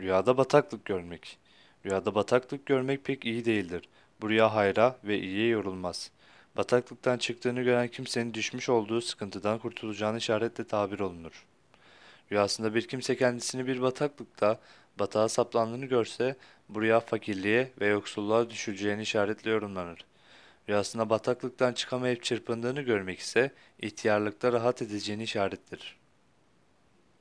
Rüyada bataklık görmek. Rüyada bataklık görmek pek iyi değildir. Bu rüya hayra ve iyiye yorulmaz. Bataklıktan çıktığını gören kimsenin düşmüş olduğu sıkıntıdan kurtulacağını işaretle tabir olunur. Rüyasında bir kimse kendisini bir bataklıkta batağa saplandığını görse bu rüya fakirliğe ve yoksulluğa düşüleceğini işaretle yorumlanır. Rüyasında bataklıktan çıkamayıp çırpındığını görmek ise ihtiyarlıkta rahat edeceğini işarettir.